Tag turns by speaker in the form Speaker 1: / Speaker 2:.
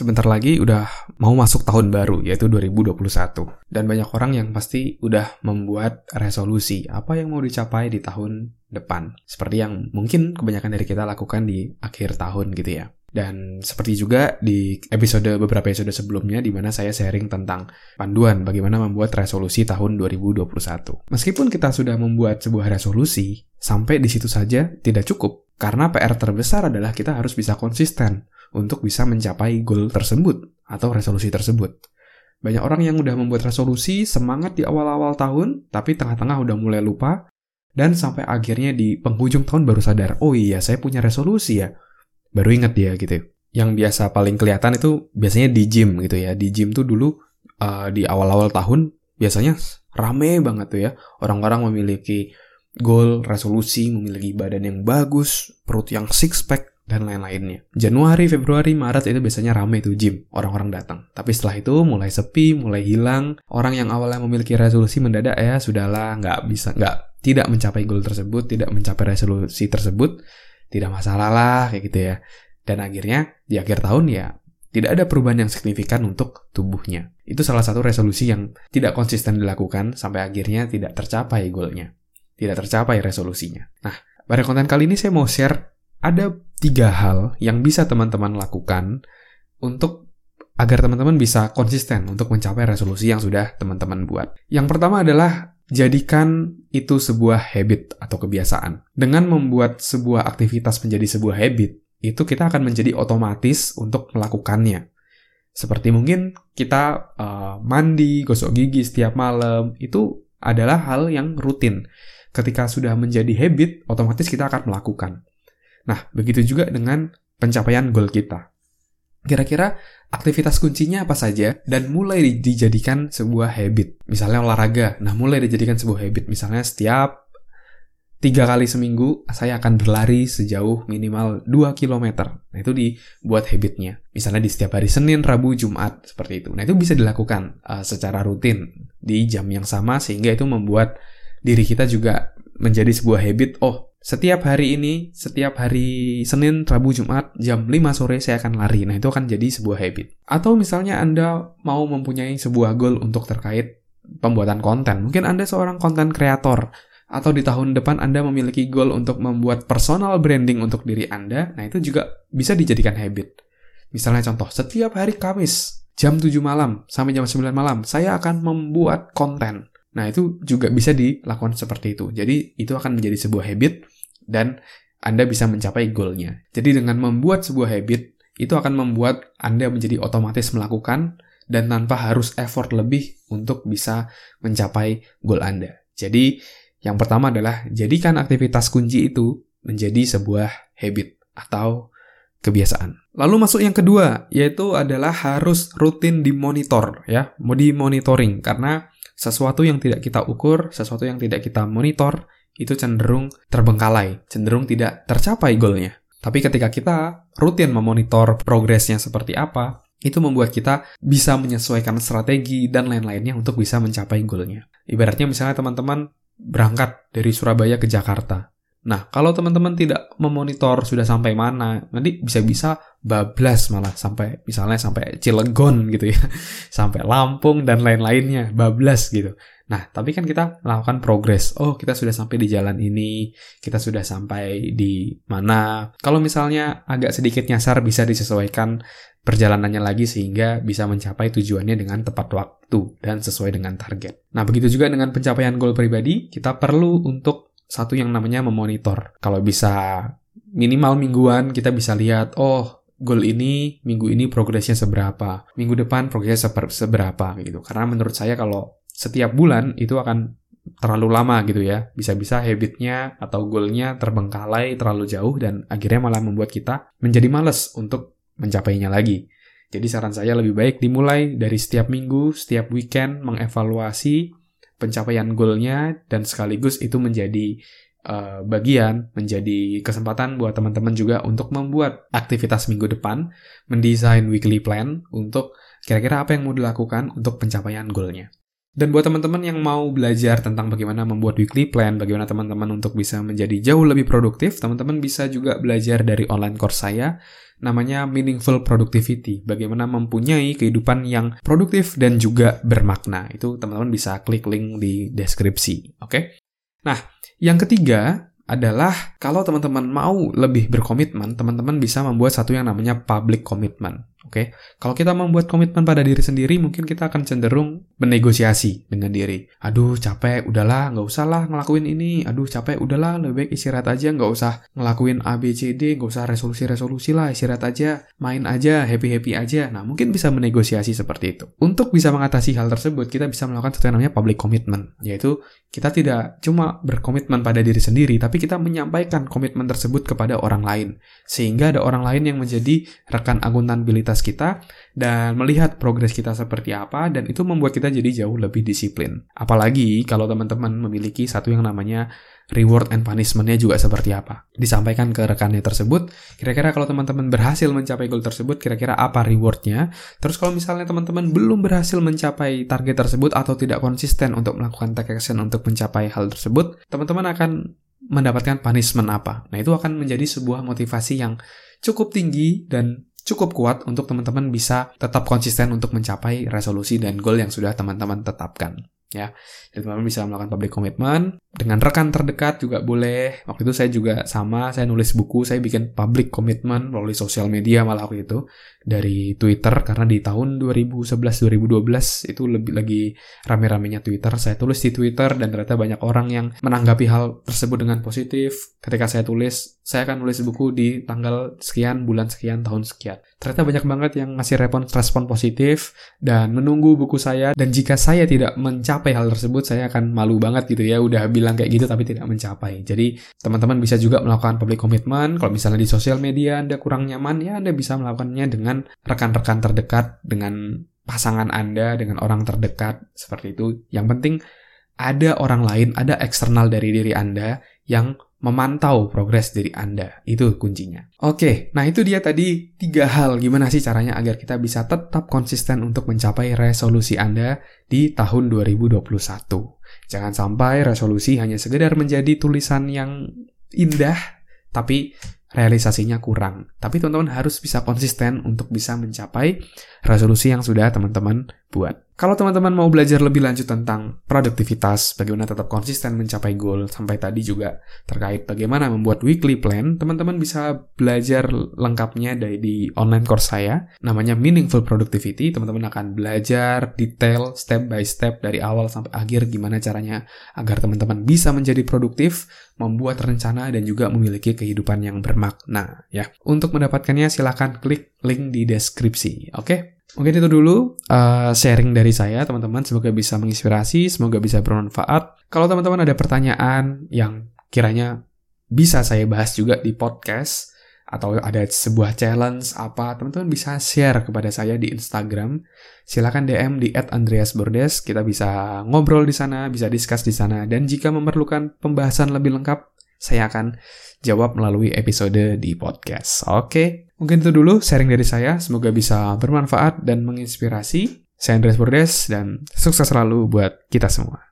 Speaker 1: sebentar lagi udah mau masuk tahun baru, yaitu 2021. Dan banyak orang yang pasti udah membuat resolusi apa yang mau dicapai di tahun depan. Seperti yang mungkin kebanyakan dari kita lakukan di akhir tahun gitu ya. Dan seperti juga di episode beberapa episode sebelumnya di mana saya sharing tentang panduan bagaimana membuat resolusi tahun 2021. Meskipun kita sudah membuat sebuah resolusi, sampai di situ saja tidak cukup. Karena PR terbesar adalah kita harus bisa konsisten untuk bisa mencapai goal tersebut atau resolusi tersebut. Banyak orang yang udah membuat resolusi, semangat di awal-awal tahun, tapi tengah-tengah udah mulai lupa, dan sampai akhirnya di penghujung tahun baru sadar, oh iya saya punya resolusi ya, baru ingat dia gitu. Yang biasa paling kelihatan itu biasanya di gym gitu ya. Di gym tuh dulu uh, di awal-awal tahun biasanya rame banget tuh ya. Orang-orang memiliki goal, resolusi, memiliki badan yang bagus, perut yang six pack, dan lain-lainnya. Januari, Februari, Maret itu biasanya rame tuh gym, orang-orang datang. Tapi setelah itu mulai sepi, mulai hilang. Orang yang awalnya memiliki resolusi mendadak ya sudahlah, nggak bisa, nggak tidak mencapai goal tersebut, tidak mencapai resolusi tersebut, tidak masalah lah kayak gitu ya. Dan akhirnya di akhir tahun ya tidak ada perubahan yang signifikan untuk tubuhnya. Itu salah satu resolusi yang tidak konsisten dilakukan sampai akhirnya tidak tercapai goalnya. Tidak tercapai resolusinya. Nah, pada konten kali ini saya mau share ada tiga hal yang bisa teman-teman lakukan untuk agar teman-teman bisa konsisten untuk mencapai resolusi yang sudah teman-teman buat. Yang pertama adalah Jadikan itu sebuah habit atau kebiasaan. Dengan membuat sebuah aktivitas menjadi sebuah habit, itu kita akan menjadi otomatis untuk melakukannya. Seperti mungkin kita uh, mandi, gosok gigi setiap malam, itu adalah hal yang rutin. Ketika sudah menjadi habit, otomatis kita akan melakukan. Nah, begitu juga dengan pencapaian goal kita. Kira-kira aktivitas kuncinya apa saja dan mulai dijadikan sebuah habit. Misalnya olahraga. Nah, mulai dijadikan sebuah habit. Misalnya setiap tiga kali seminggu saya akan berlari sejauh minimal 2 km. Nah, itu dibuat habitnya. Misalnya di setiap hari Senin, Rabu, Jumat, seperti itu. Nah, itu bisa dilakukan uh, secara rutin di jam yang sama sehingga itu membuat diri kita juga menjadi sebuah habit. Oh, setiap hari ini, setiap hari Senin, Rabu, Jumat, jam 5 sore saya akan lari. Nah, itu akan jadi sebuah habit. Atau misalnya Anda mau mempunyai sebuah goal untuk terkait pembuatan konten. Mungkin Anda seorang konten kreator. Atau di tahun depan Anda memiliki goal untuk membuat personal branding untuk diri Anda. Nah, itu juga bisa dijadikan habit. Misalnya contoh, setiap hari Kamis, jam 7 malam sampai jam 9 malam, saya akan membuat konten. Nah, itu juga bisa dilakukan seperti itu. Jadi, itu akan menjadi sebuah habit dan Anda bisa mencapai goalnya. Jadi, dengan membuat sebuah habit, itu akan membuat Anda menjadi otomatis melakukan dan tanpa harus effort lebih untuk bisa mencapai goal Anda. Jadi, yang pertama adalah jadikan aktivitas kunci itu menjadi sebuah habit atau kebiasaan. Lalu masuk yang kedua, yaitu adalah harus rutin dimonitor ya, mau dimonitoring karena sesuatu yang tidak kita ukur, sesuatu yang tidak kita monitor, itu cenderung terbengkalai, cenderung tidak tercapai goalnya. Tapi ketika kita rutin memonitor progresnya seperti apa, itu membuat kita bisa menyesuaikan strategi dan lain-lainnya untuk bisa mencapai goalnya. Ibaratnya misalnya teman-teman berangkat dari Surabaya ke Jakarta. Nah, kalau teman-teman tidak memonitor sudah sampai mana, nanti bisa-bisa bablas malah sampai misalnya sampai Cilegon gitu ya, sampai Lampung dan lain-lainnya, bablas gitu. Nah, tapi kan kita melakukan progres. Oh, kita sudah sampai di jalan ini, kita sudah sampai di mana. Kalau misalnya agak sedikit nyasar bisa disesuaikan perjalanannya lagi sehingga bisa mencapai tujuannya dengan tepat waktu dan sesuai dengan target. Nah, begitu juga dengan pencapaian goal pribadi, kita perlu untuk satu yang namanya memonitor. Kalau bisa minimal mingguan kita bisa lihat, oh goal ini minggu ini progresnya seberapa, minggu depan progresnya seberapa gitu. Karena menurut saya kalau setiap bulan itu akan terlalu lama gitu ya. Bisa-bisa habitnya atau goalnya terbengkalai terlalu jauh dan akhirnya malah membuat kita menjadi males untuk mencapainya lagi. Jadi saran saya lebih baik dimulai dari setiap minggu, setiap weekend mengevaluasi pencapaian goalnya dan sekaligus itu menjadi uh, bagian, menjadi kesempatan buat teman-teman juga untuk membuat aktivitas minggu depan, mendesain weekly plan untuk kira-kira apa yang mau dilakukan untuk pencapaian goalnya. Dan buat teman-teman yang mau belajar tentang bagaimana membuat weekly plan, bagaimana teman-teman untuk bisa menjadi jauh lebih produktif, teman-teman bisa juga belajar dari online course saya namanya meaningful productivity. Bagaimana mempunyai kehidupan yang produktif dan juga bermakna. Itu teman-teman bisa klik link di deskripsi. Oke? Okay? Nah, yang ketiga adalah kalau teman-teman mau lebih berkomitmen, teman-teman bisa membuat satu yang namanya public commitment. Oke, okay? kalau kita membuat komitmen pada diri sendiri, mungkin kita akan cenderung bernegosiasi dengan diri. Aduh, capek, udahlah, nggak usah lah ngelakuin ini. Aduh, capek, udahlah, lebih baik istirahat aja, nggak usah ngelakuin A, B, C, D, nggak usah resolusi-resolusi lah, istirahat aja, main aja, happy-happy aja. Nah, mungkin bisa menegosiasi seperti itu. Untuk bisa mengatasi hal tersebut, kita bisa melakukan sesuatu namanya public commitment, yaitu kita tidak cuma berkomitmen pada diri sendiri, tapi kita menyampaikan komitmen tersebut kepada orang lain. Sehingga ada orang lain yang menjadi rekan akuntabilitas aktivitas kita dan melihat progres kita seperti apa dan itu membuat kita jadi jauh lebih disiplin. Apalagi kalau teman-teman memiliki satu yang namanya reward and punishment-nya juga seperti apa. Disampaikan ke rekannya tersebut, kira-kira kalau teman-teman berhasil mencapai goal tersebut, kira-kira apa reward-nya. Terus kalau misalnya teman-teman belum berhasil mencapai target tersebut atau tidak konsisten untuk melakukan take action untuk mencapai hal tersebut, teman-teman akan mendapatkan punishment apa. Nah, itu akan menjadi sebuah motivasi yang cukup tinggi dan cukup kuat untuk teman-teman bisa tetap konsisten untuk mencapai resolusi dan goal yang sudah teman-teman tetapkan ya. Jadi teman-teman bisa melakukan public commitment dengan rekan terdekat juga boleh. Waktu itu saya juga sama, saya nulis buku, saya bikin public commitment melalui sosial media malah waktu itu dari Twitter karena di tahun 2011-2012 itu lebih lagi rame-ramenya Twitter. Saya tulis di Twitter dan ternyata banyak orang yang menanggapi hal tersebut dengan positif. Ketika saya tulis, saya akan nulis buku di tanggal sekian, bulan sekian, tahun sekian. Ternyata banyak banget yang ngasih respon, respon positif dan menunggu buku saya dan jika saya tidak mencapai hal tersebut saya akan malu banget gitu ya udah bilang kayak gitu tapi tidak mencapai. Jadi teman-teman bisa juga melakukan public commitment. Kalau misalnya di sosial media anda kurang nyaman ya anda bisa melakukannya dengan rekan-rekan terdekat dengan pasangan anda dengan orang terdekat seperti itu. Yang penting ada orang lain ada eksternal dari diri anda yang memantau progres diri Anda. Itu kuncinya. Oke, nah itu dia tadi tiga hal gimana sih caranya agar kita bisa tetap konsisten untuk mencapai resolusi Anda di tahun 2021. Jangan sampai resolusi hanya sekedar menjadi tulisan yang indah, tapi realisasinya kurang. Tapi teman-teman harus bisa konsisten untuk bisa mencapai resolusi yang sudah teman-teman buat. Kalau teman-teman mau belajar lebih lanjut tentang produktivitas, bagaimana tetap konsisten mencapai goal, sampai tadi juga terkait bagaimana membuat weekly plan, teman-teman bisa belajar lengkapnya dari di online course saya, namanya Meaningful Productivity. Teman-teman akan belajar detail step by step dari awal sampai akhir gimana caranya agar teman-teman bisa menjadi produktif, membuat rencana dan juga memiliki kehidupan yang bermakna ya. Untuk mendapatkannya silahkan klik link di deskripsi. Oke? Okay? Mungkin itu dulu uh, sharing dari saya, teman-teman. Semoga bisa menginspirasi, semoga bisa bermanfaat. Kalau teman-teman ada pertanyaan yang kiranya bisa saya bahas juga di podcast, atau ada sebuah challenge apa, teman-teman bisa share kepada saya di Instagram. Silahkan DM di @andreasbordes. Kita bisa ngobrol di sana, bisa discuss di sana. Dan jika memerlukan pembahasan lebih lengkap, saya akan jawab melalui episode di podcast. Oke, mungkin itu dulu sharing dari saya. Semoga bisa bermanfaat dan menginspirasi. Saya Andreas Bordes dan sukses selalu buat kita semua.